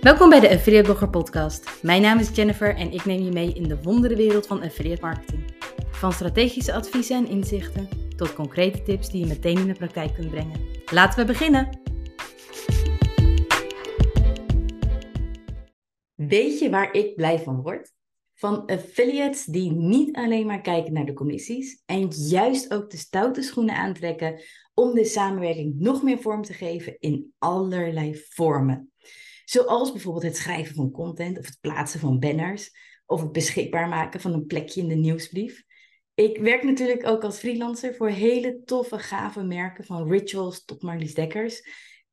Welkom bij de Affiliate Blogger Podcast. Mijn naam is Jennifer en ik neem je mee in de wonderenwereld van affiliate marketing. Van strategische adviezen en inzichten tot concrete tips die je meteen in de praktijk kunt brengen. Laten we beginnen! Weet je waar ik blij van word? Van affiliates die niet alleen maar kijken naar de commissies en juist ook de stoute schoenen aantrekken om de samenwerking nog meer vorm te geven in allerlei vormen. Zoals bijvoorbeeld het schrijven van content of het plaatsen van banners of het beschikbaar maken van een plekje in de nieuwsbrief. Ik werk natuurlijk ook als freelancer voor hele toffe, gave merken van rituals tot Marlies Dekkers.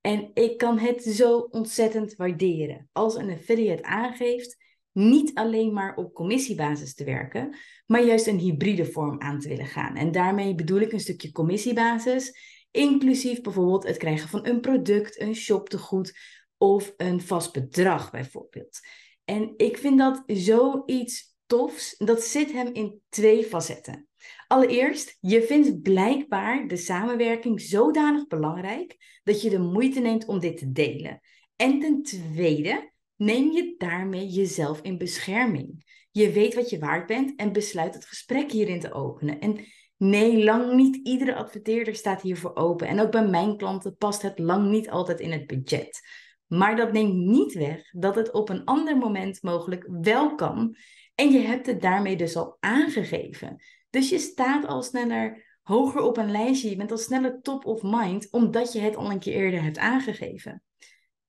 En ik kan het zo ontzettend waarderen als een affiliate aangeeft niet alleen maar op commissiebasis te werken, maar juist een hybride vorm aan te willen gaan. En daarmee bedoel ik een stukje commissiebasis, inclusief bijvoorbeeld het krijgen van een product, een shoptegoed of een vast bedrag bijvoorbeeld. En ik vind dat zoiets tofs. Dat zit hem in twee facetten. Allereerst, je vindt blijkbaar de samenwerking zodanig belangrijk dat je de moeite neemt om dit te delen. En ten tweede, neem je daarmee jezelf in bescherming. Je weet wat je waard bent en besluit het gesprek hierin te openen. En nee, lang niet iedere adverteerder staat hiervoor open. En ook bij mijn klanten past het lang niet altijd in het budget. Maar dat neemt niet weg dat het op een ander moment mogelijk wel kan. En je hebt het daarmee dus al aangegeven. Dus je staat al sneller hoger op een lijstje. Je bent al sneller top of mind, omdat je het al een keer eerder hebt aangegeven.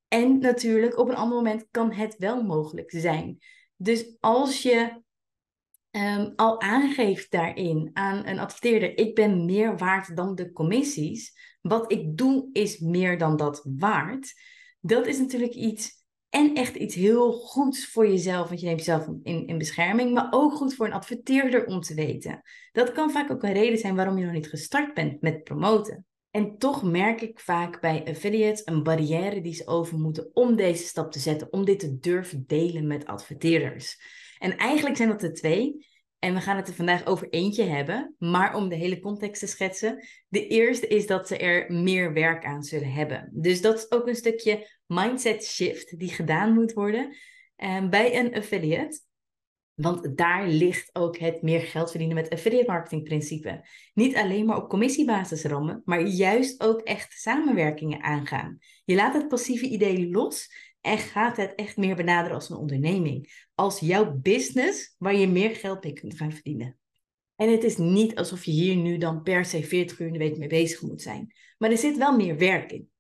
En natuurlijk, op een ander moment kan het wel mogelijk zijn. Dus als je um, al aangeeft daarin aan een adverteerder, ik ben meer waard dan de commissies. Wat ik doe is meer dan dat waard dat is natuurlijk iets en echt iets heel goeds voor jezelf, want je neemt jezelf in, in bescherming, maar ook goed voor een adverteerder om te weten. Dat kan vaak ook een reden zijn waarom je nog niet gestart bent met promoten. En toch merk ik vaak bij affiliates een barrière die ze over moeten om deze stap te zetten, om dit te durven delen met adverteerders. En eigenlijk zijn dat er twee. En we gaan het er vandaag over eentje hebben, maar om de hele context te schetsen. De eerste is dat ze er meer werk aan zullen hebben. Dus dat is ook een stukje mindset shift die gedaan moet worden um, bij een affiliate. Want daar ligt ook het meer geld verdienen met affiliate marketing principe. Niet alleen maar op commissiebasis rammen, maar juist ook echt samenwerkingen aangaan. Je laat het passieve idee los en gaat het echt meer benaderen als een onderneming. Als jouw business waar je meer geld mee kunt gaan verdienen. En het is niet alsof je hier nu dan per se 40 uur in de week mee bezig moet zijn. Maar er zit wel meer werk in.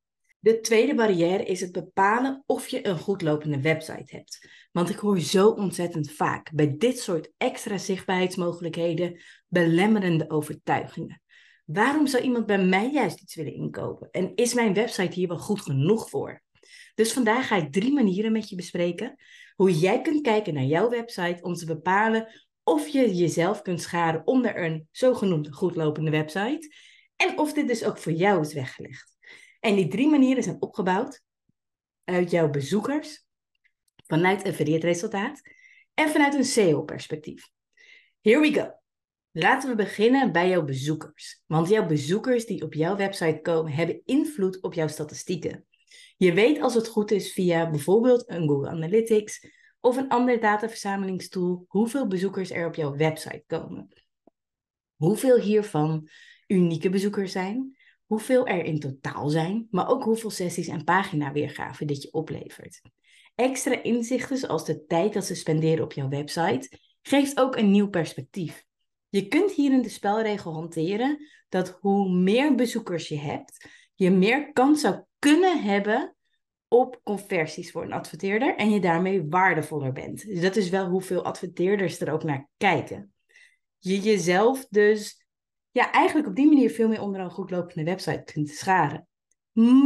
De tweede barrière is het bepalen of je een goed lopende website hebt. Want ik hoor zo ontzettend vaak bij dit soort extra zichtbaarheidsmogelijkheden belemmerende overtuigingen. Waarom zou iemand bij mij juist iets willen inkopen? En is mijn website hier wel goed genoeg voor? Dus vandaag ga ik drie manieren met je bespreken hoe jij kunt kijken naar jouw website om te bepalen of je jezelf kunt scharen onder een zogenoemde goedlopende website en of dit dus ook voor jou is weggelegd. En die drie manieren zijn opgebouwd uit jouw bezoekers, vanuit een resultaat en vanuit een SEO-perspectief. Here we go. Laten we beginnen bij jouw bezoekers. Want jouw bezoekers die op jouw website komen, hebben invloed op jouw statistieken. Je weet als het goed is via bijvoorbeeld een Google Analytics of een ander dataverzamelingstool hoeveel bezoekers er op jouw website komen. Hoeveel hiervan unieke bezoekers zijn, hoeveel er in totaal zijn, maar ook hoeveel sessies en paginaweergaven dit je oplevert. Extra inzichten zoals de tijd dat ze spenderen op jouw website geeft ook een nieuw perspectief. Je kunt hierin de spelregel hanteren dat hoe meer bezoekers je hebt, je meer kans zou kunnen hebben op conversies voor een adverteerder en je daarmee waardevoller bent. Dus dat is wel hoeveel adverteerders er ook naar kijken. Je jezelf dus ja, eigenlijk op die manier veel meer onder een goed lopende website kunt scharen.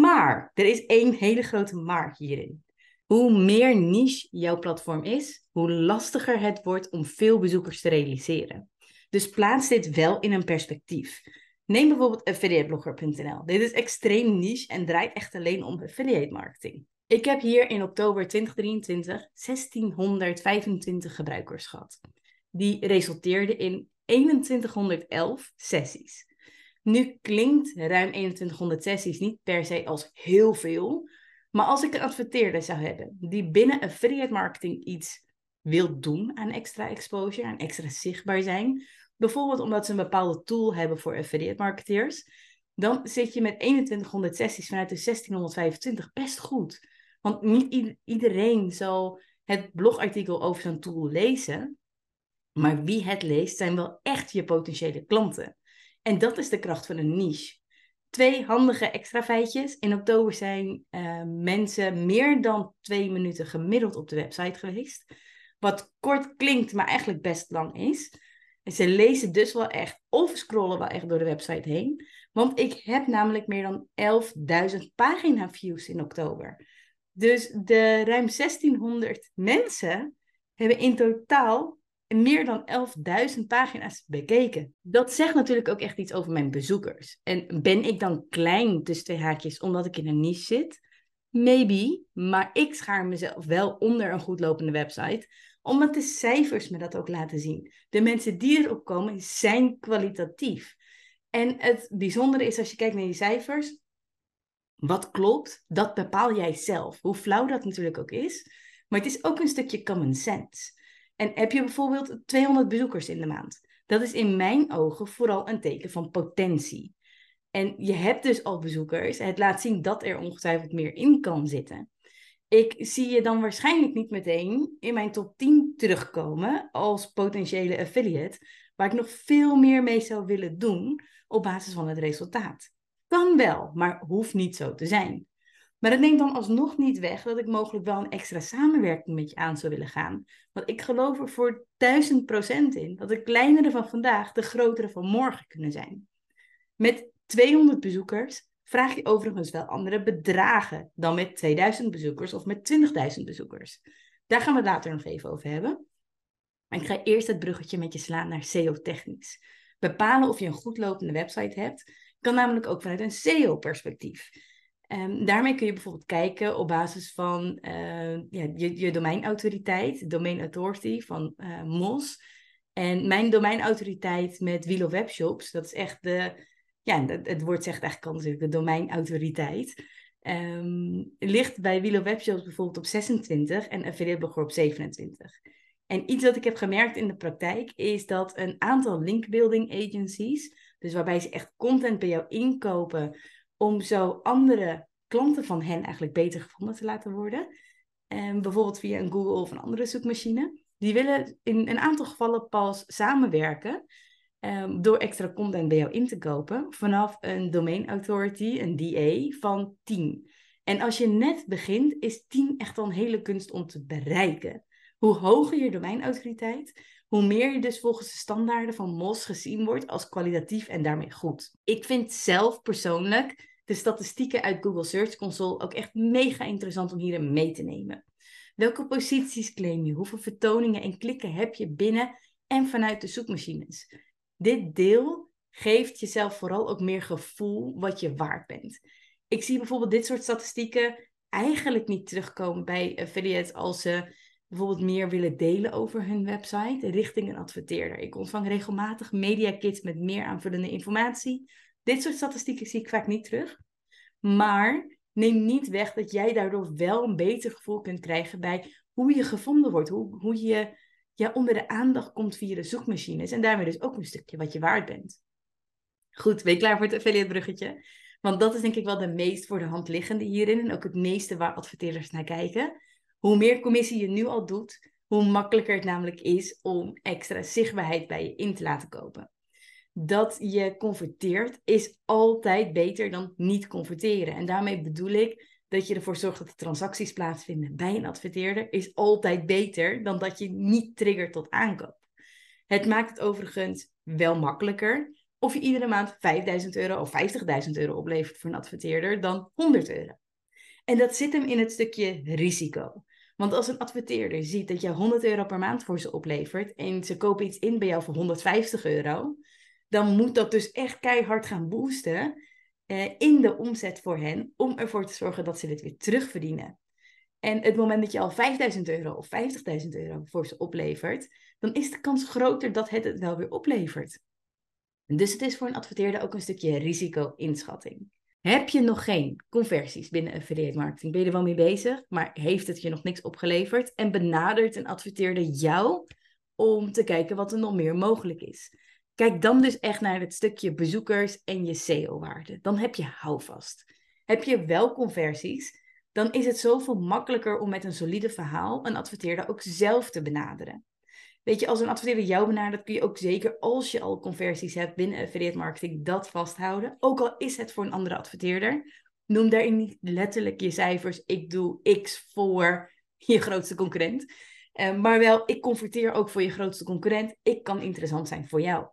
Maar er is één hele grote maar hierin. Hoe meer niche jouw platform is, hoe lastiger het wordt om veel bezoekers te realiseren. Dus plaats dit wel in een perspectief. Neem bijvoorbeeld affiliateblogger.nl. Dit is extreem niche en draait echt alleen om affiliate marketing. Ik heb hier in oktober 2023 1625 gebruikers gehad. Die resulteerden in 2111 sessies. Nu klinkt ruim 2100 sessies niet per se als heel veel, Maar als ik een adverteerder zou hebben die binnen affiliate marketing iets wil doen aan extra exposure, aan extra zichtbaar zijn, bijvoorbeeld omdat ze een bepaalde tool hebben voor affiliate marketeers, dan zit je met 2100 sessies vanuit de 1625 best goed. Want niet iedereen zal het blogartikel over zo'n tool lezen, maar wie het leest zijn wel echt je potentiële klanten. En dat is de kracht van een niche. Twee handige extra feitjes. In oktober zijn uh, mensen meer dan twee minuten gemiddeld op de website geweest. Wat kort klinkt, maar eigenlijk best lang is. Ze lezen dus wel echt of scrollen wel echt door de website heen. Want ik heb namelijk meer dan 11.000 pagina views in oktober. Dus de ruim 1600 mensen hebben in totaal meer dan 11.000 pagina's bekeken. Dat zegt natuurlijk ook echt iets over mijn bezoekers. En ben ik dan klein tussen twee haakjes omdat ik in een niche zit? Maybe, maar ik schaar mezelf wel onder een goed lopende website, omdat de cijfers me dat ook laten zien. De mensen die erop komen zijn kwalitatief. En het bijzondere is als je kijkt naar die cijfers, wat klopt, dat bepaal jij zelf. Hoe flauw dat natuurlijk ook is, maar het is ook een stukje common sense. En heb je bijvoorbeeld 200 bezoekers in de maand? Dat is in mijn ogen vooral een teken van potentie. En je hebt dus al bezoekers. Het laat zien dat er ongetwijfeld meer in kan zitten. Ik zie je dan waarschijnlijk niet meteen in mijn top 10 terugkomen als potentiële affiliate, waar ik nog veel meer mee zou willen doen op basis van het resultaat. Kan wel, maar hoeft niet zo te zijn. Maar dat neemt dan alsnog niet weg dat ik mogelijk wel een extra samenwerking met je aan zou willen gaan. Want ik geloof er voor duizend procent in dat de kleinere van vandaag de grotere van morgen kunnen zijn. Met 200 bezoekers vraag je overigens wel andere bedragen dan met 2000 bezoekers of met 20.000 bezoekers. Daar gaan we het later nog even over hebben. Maar ik ga eerst het bruggetje met je slaan naar SEO-technisch. Bepalen of je een goed lopende website hebt, kan namelijk ook vanuit een SEO-perspectief. Um, daarmee kun je bijvoorbeeld kijken op basis van uh, ja, je, je domeinautoriteit, domain authority van uh, MOS. En mijn domeinautoriteit met Wheel of Webshops, dat is echt de, ja, het, het woord zegt eigenlijk al natuurlijk, de domeinautoriteit. Um, ligt bij of Webshops bijvoorbeeld op 26 en Affiliate Blogger op 27. En iets wat ik heb gemerkt in de praktijk is dat een aantal linkbuilding agencies, dus waarbij ze echt content bij jou inkopen om zo andere klanten van hen eigenlijk beter gevonden te laten worden. En bijvoorbeeld via een Google of een andere zoekmachine. Die willen in een aantal gevallen pas samenwerken um, door extra content bij jou in te kopen vanaf een domain authority, een DA, van 10. En als je net begint, is 10 echt wel een hele kunst om te bereiken. Hoe hoger je domeinautoriteit, hoe meer je dus volgens de standaarden van MOS gezien wordt als kwalitatief en daarmee goed. Ik vind zelf persoonlijk de statistieken uit Google Search Console ook echt mega interessant om hierin mee te nemen. Welke posities claim je? Hoeveel vertoningen en klikken heb je binnen en vanuit de zoekmachines? Dit deel geeft jezelf vooral ook meer gevoel wat je waard bent. Ik zie bijvoorbeeld dit soort statistieken eigenlijk niet terugkomen bij affiliates als ze bijvoorbeeld meer willen delen over hun website richting een adverteerder. Ik ontvang regelmatig media kits met meer aanvullende informatie, dit soort statistieken zie ik vaak niet terug. Maar neem niet weg dat jij daardoor wel een beter gevoel kunt krijgen bij hoe je gevonden wordt. Hoe, hoe je ja, onder de aandacht komt via de zoekmachines. En daarmee dus ook een stukje wat je waard bent. Goed, ben je klaar voor het affiliate bruggetje? Want dat is denk ik wel de meest voor de hand liggende hierin. En ook het meeste waar adverteerders naar kijken. Hoe meer commissie je nu al doet, hoe makkelijker het namelijk is om extra zichtbaarheid bij je in te laten kopen dat je converteert is altijd beter dan niet converteren. En daarmee bedoel ik dat je ervoor zorgt dat de transacties plaatsvinden bij een adverteerder, is altijd beter dan dat je niet triggert tot aankoop. Het maakt het overigens wel makkelijker of je iedere maand 5000 euro of 50.000 euro oplevert voor een adverteerder dan 100 euro. En dat zit hem in het stukje risico. Want als een adverteerder ziet dat je 100 euro per maand voor ze oplevert en ze kopen iets in bij jou voor 150 euro, dan moet dat dus echt keihard gaan boosten in de omzet voor hen, om ervoor te zorgen dat ze dit weer terugverdienen. En het moment dat je al 5000 euro of 50.000 euro voor ze oplevert, dan is de kans groter dat het het wel weer oplevert. Dus het is voor een adverteerder ook een stukje risico-inschatting. Heb je nog geen conversies binnen affiliate marketing? Ben je er wel mee bezig, maar heeft het je nog niks opgeleverd? En benadert een adverteerder jou om te kijken wat er nog meer mogelijk is? Kijk dan dus echt naar het stukje bezoekers en je SEO-waarde. Dan heb je houvast. Heb je wel conversies, dan is het zoveel makkelijker om met een solide verhaal een adverteerder ook zelf te benaderen. Weet je, als een adverteerder jou benadert, kun je ook zeker als je al conversies hebt binnen affiliate marketing dat vasthouden. Ook al is het voor een andere adverteerder. Noem daarin niet letterlijk je cijfers. Ik doe X voor je grootste concurrent. Uh, maar wel, ik converteer ook voor je grootste concurrent. Ik kan interessant zijn voor jou.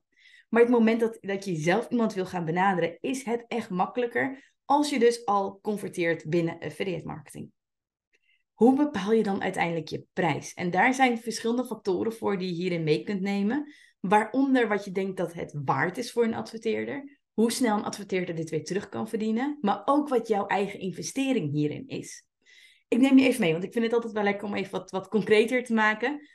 Maar het moment dat, dat je zelf iemand wil gaan benaderen, is het echt makkelijker als je dus al converteert binnen affiliate marketing. Hoe bepaal je dan uiteindelijk je prijs? En daar zijn verschillende factoren voor die je hierin mee kunt nemen. Waaronder wat je denkt dat het waard is voor een adverteerder. Hoe snel een adverteerder dit weer terug kan verdienen. Maar ook wat jouw eigen investering hierin is. Ik neem je even mee, want ik vind het altijd wel lekker om even wat, wat concreter te maken.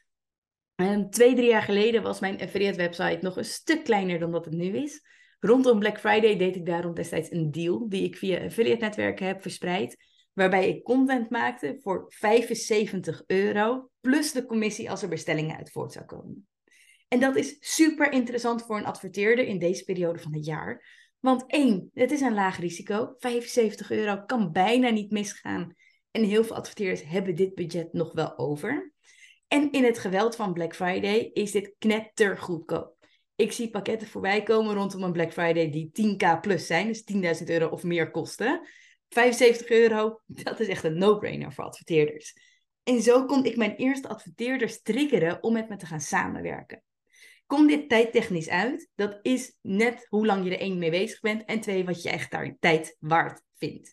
Um, twee, drie jaar geleden was mijn affiliate website nog een stuk kleiner dan dat het nu is. Rondom Black Friday deed ik daarom destijds een deal die ik via affiliate netwerken heb verspreid waarbij ik content maakte voor 75 euro, plus de commissie als er bestellingen uit voort zou komen. En dat is super interessant voor een adverteerder in deze periode van het jaar. Want één, het is een laag risico. 75 euro kan bijna niet misgaan. En heel veel adverteerders hebben dit budget nog wel over. En in het geweld van Black Friday is dit knetter goedkoop. Ik zie pakketten voorbij komen rondom een Black Friday die 10k plus zijn, dus 10.000 euro of meer kosten. 75 euro, dat is echt een no-brainer voor adverteerders. En zo kon ik mijn eerste adverteerders triggeren om met me te gaan samenwerken. Kom dit tijdtechnisch uit? Dat is net hoe lang je er één mee bezig bent en twee, wat je echt daar tijd waard vindt.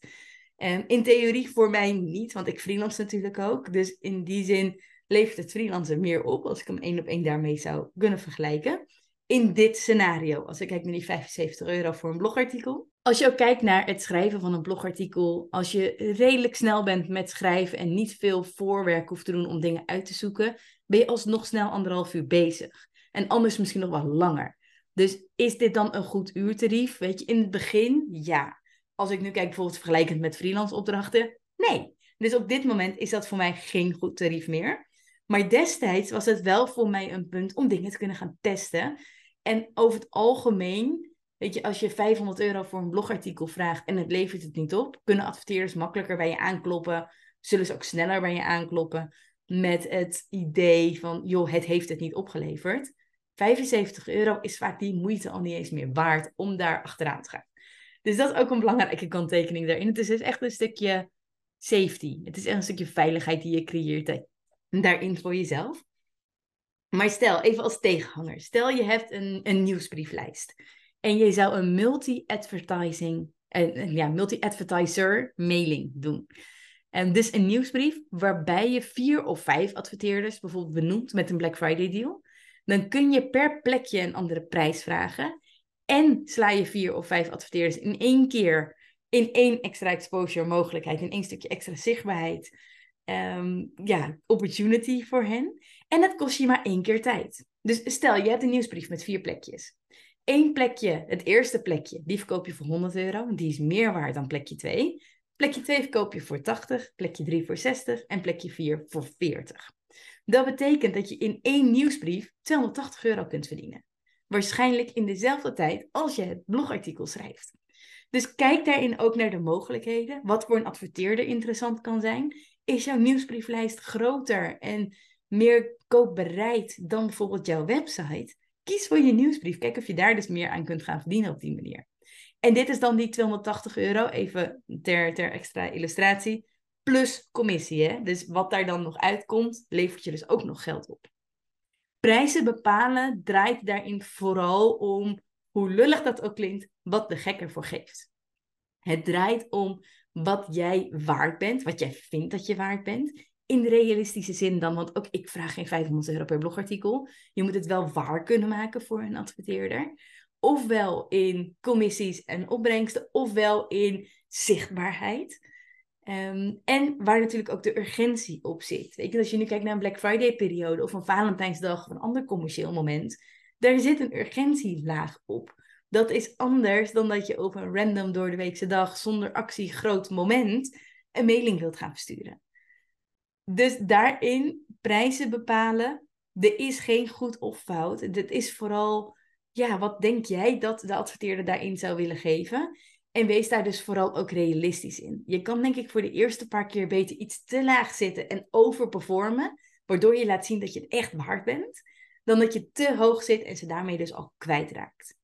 Um, in theorie voor mij niet, want ik freelance natuurlijk ook. Dus in die zin levert het freelancen meer op als ik hem één op één daarmee zou kunnen vergelijken. In dit scenario, als ik kijk naar die 75 euro voor een blogartikel, als je ook kijkt naar het schrijven van een blogartikel, als je redelijk snel bent met schrijven en niet veel voorwerk hoeft te doen om dingen uit te zoeken, ben je alsnog snel anderhalf uur bezig. En anders misschien nog wel langer. Dus is dit dan een goed uurtarief? Weet je, in het begin ja. Als ik nu kijk bijvoorbeeld vergelijkend met freelance opdrachten, nee. Dus op dit moment is dat voor mij geen goed tarief meer. Maar destijds was het wel voor mij een punt om dingen te kunnen gaan testen. En over het algemeen Weet je, als je 500 euro voor een blogartikel vraagt en het levert het niet op, kunnen adverteerders makkelijker bij je aankloppen. Zullen ze ook sneller bij je aankloppen met het idee van, joh, het heeft het niet opgeleverd. 75 euro is vaak die moeite al niet eens meer waard om daar achteraan te gaan. Dus dat is ook een belangrijke kanttekening daarin. Het is dus echt een stukje safety. Het is echt een stukje veiligheid die je creëert daarin voor jezelf. Maar stel, even als tegenhanger. Stel je hebt een, een nieuwsbrieflijst. En je zou een multi-advertising, ja, multi-advertiser mailing doen. En dus een nieuwsbrief waarbij je vier of vijf adverteerders bijvoorbeeld benoemt met een Black Friday deal. Dan kun je per plekje een andere prijs vragen. En sla je vier of vijf adverteerders in één keer in één extra exposure mogelijkheid, in één stukje extra zichtbaarheid. Um, ja, opportunity voor hen. En dat kost je maar één keer tijd. Dus stel, je hebt een nieuwsbrief met vier plekjes. Eén plekje, het eerste plekje, die verkoop je voor 100 euro. Die is meer waard dan plekje 2. Plekje 2 verkoop je voor 80, plekje 3 voor 60 en plekje 4 voor 40. Dat betekent dat je in één nieuwsbrief 280 euro kunt verdienen. Waarschijnlijk in dezelfde tijd als je het blogartikel schrijft. Dus kijk daarin ook naar de mogelijkheden. Wat voor een adverteerder interessant kan zijn. Is jouw nieuwsbrieflijst groter en meer koopbereid dan bijvoorbeeld jouw website? kies voor je nieuwsbrief. Kijk of je daar dus meer aan kunt gaan verdienen op die manier. En dit is dan die 280 euro, even ter, ter extra illustratie, plus commissie. Hè? Dus wat daar dan nog uitkomt, levert je dus ook nog geld op. Prijzen bepalen draait daarin vooral om, hoe lullig dat ook klinkt, wat de gek ervoor geeft. Het draait om wat jij waard bent, wat jij vindt dat je waard bent in realistische zin dan, want ook ik vraag geen 500 euro per blogartikel. Je moet het wel waar kunnen maken voor een adverteerder. Ofwel in commissies en opbrengsten, ofwel in zichtbaarheid. Ehm, en waar natuurlijk ook de urgentie op zit. Weet je, als je nu kijkt naar een Black Friday periode of een Valentijnsdag of een ander commercieel moment, daar zit een urgentielaag op. Dat is anders dan dat je op een random door de weekse dag zonder actie groot moment een mailing wilt gaan versturen. Dus daarin prijzen bepalen. Er is geen goed of fout. Het is vooral, ja, wat denk jij dat de adverteerder daarin zou willen geven? En wees daar dus vooral ook realistisch in. Je kan denk ik voor de eerste paar keer beter iets te laag zitten en overperformen, waardoor je laat zien dat je het echt waard bent, dan dat je te hoog zit en ze daarmee dus al kwijtraakt.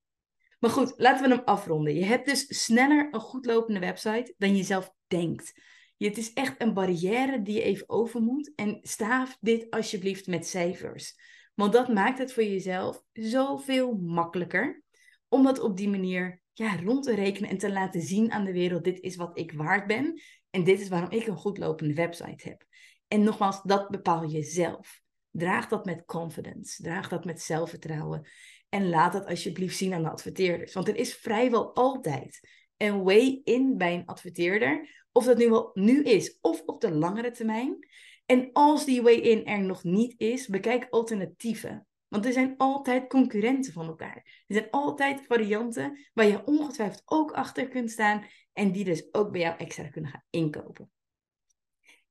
Maar goed, laten we hem afronden. Je hebt dus sneller een goed lopende website dan je zelf denkt. Het is echt een barrière die je even over moet. En staaf dit alsjeblieft met cijfers. Want dat maakt het voor jezelf zoveel makkelijker. Om dat op die manier ja, rond te rekenen en te laten zien aan de wereld: dit is wat ik waard ben. En dit is waarom ik een goed lopende website heb. En nogmaals, dat bepaal je zelf. Draag dat met confidence. Draag dat met zelfvertrouwen. En laat dat alsjeblieft zien aan de adverteerders. Want er is vrijwel altijd een way in bij een adverteerder. Of dat nu wel nu is of op de langere termijn. En als die way in er nog niet is, bekijk alternatieven. Want er zijn altijd concurrenten van elkaar. Er zijn altijd varianten waar je ongetwijfeld ook achter kunt staan en die dus ook bij jou extra kunnen gaan inkopen.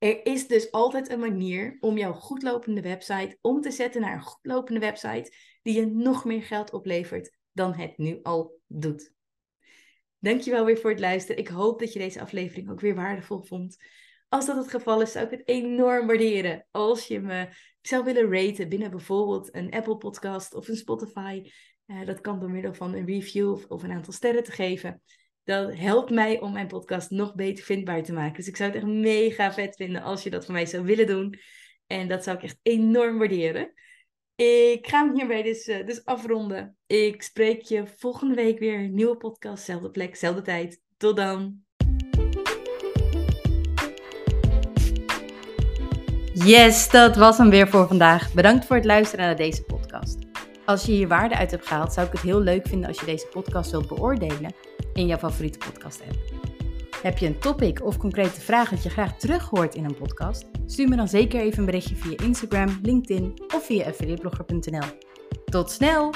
Er is dus altijd een manier om jouw goedlopende website om te zetten naar een goedlopende website die je nog meer geld oplevert dan het nu al doet. Dankjewel weer voor het luisteren. Ik hoop dat je deze aflevering ook weer waardevol vond. Als dat het geval is, zou ik het enorm waarderen als je me zou willen raten binnen bijvoorbeeld een Apple podcast of een Spotify. Uh, dat kan door middel van een review of, of, een aantal sterren te geven. Dat helpt mij om mijn podcast nog beter vindbaar te maken. Dus ik zou het echt mega vet vinden als je dat voor mij zou willen doen. En dat zou ik echt enorm waarderen. Ik ga hem hierbij dus, uh, dus afronden. Ik spreek je volgende week weer. Nieuwe podcast, zelfde plek, zelfde tijd. Tot dan. Yes, dat was hem weer voor vandaag. Bedankt voor het luisteren naar deze podcast. Als je hier waarde uit hebt gehaald, zou ik het heel leuk vinden als je deze podcast wilt beoordelen in jouw favoriete podcast app. Heb je een topic of concrete vraag dat je graag terug hoort in een podcast? Stuur me dan zeker even een berichtje via Instagram, LinkedIn of via affiliateblogger.nl. Tot snel!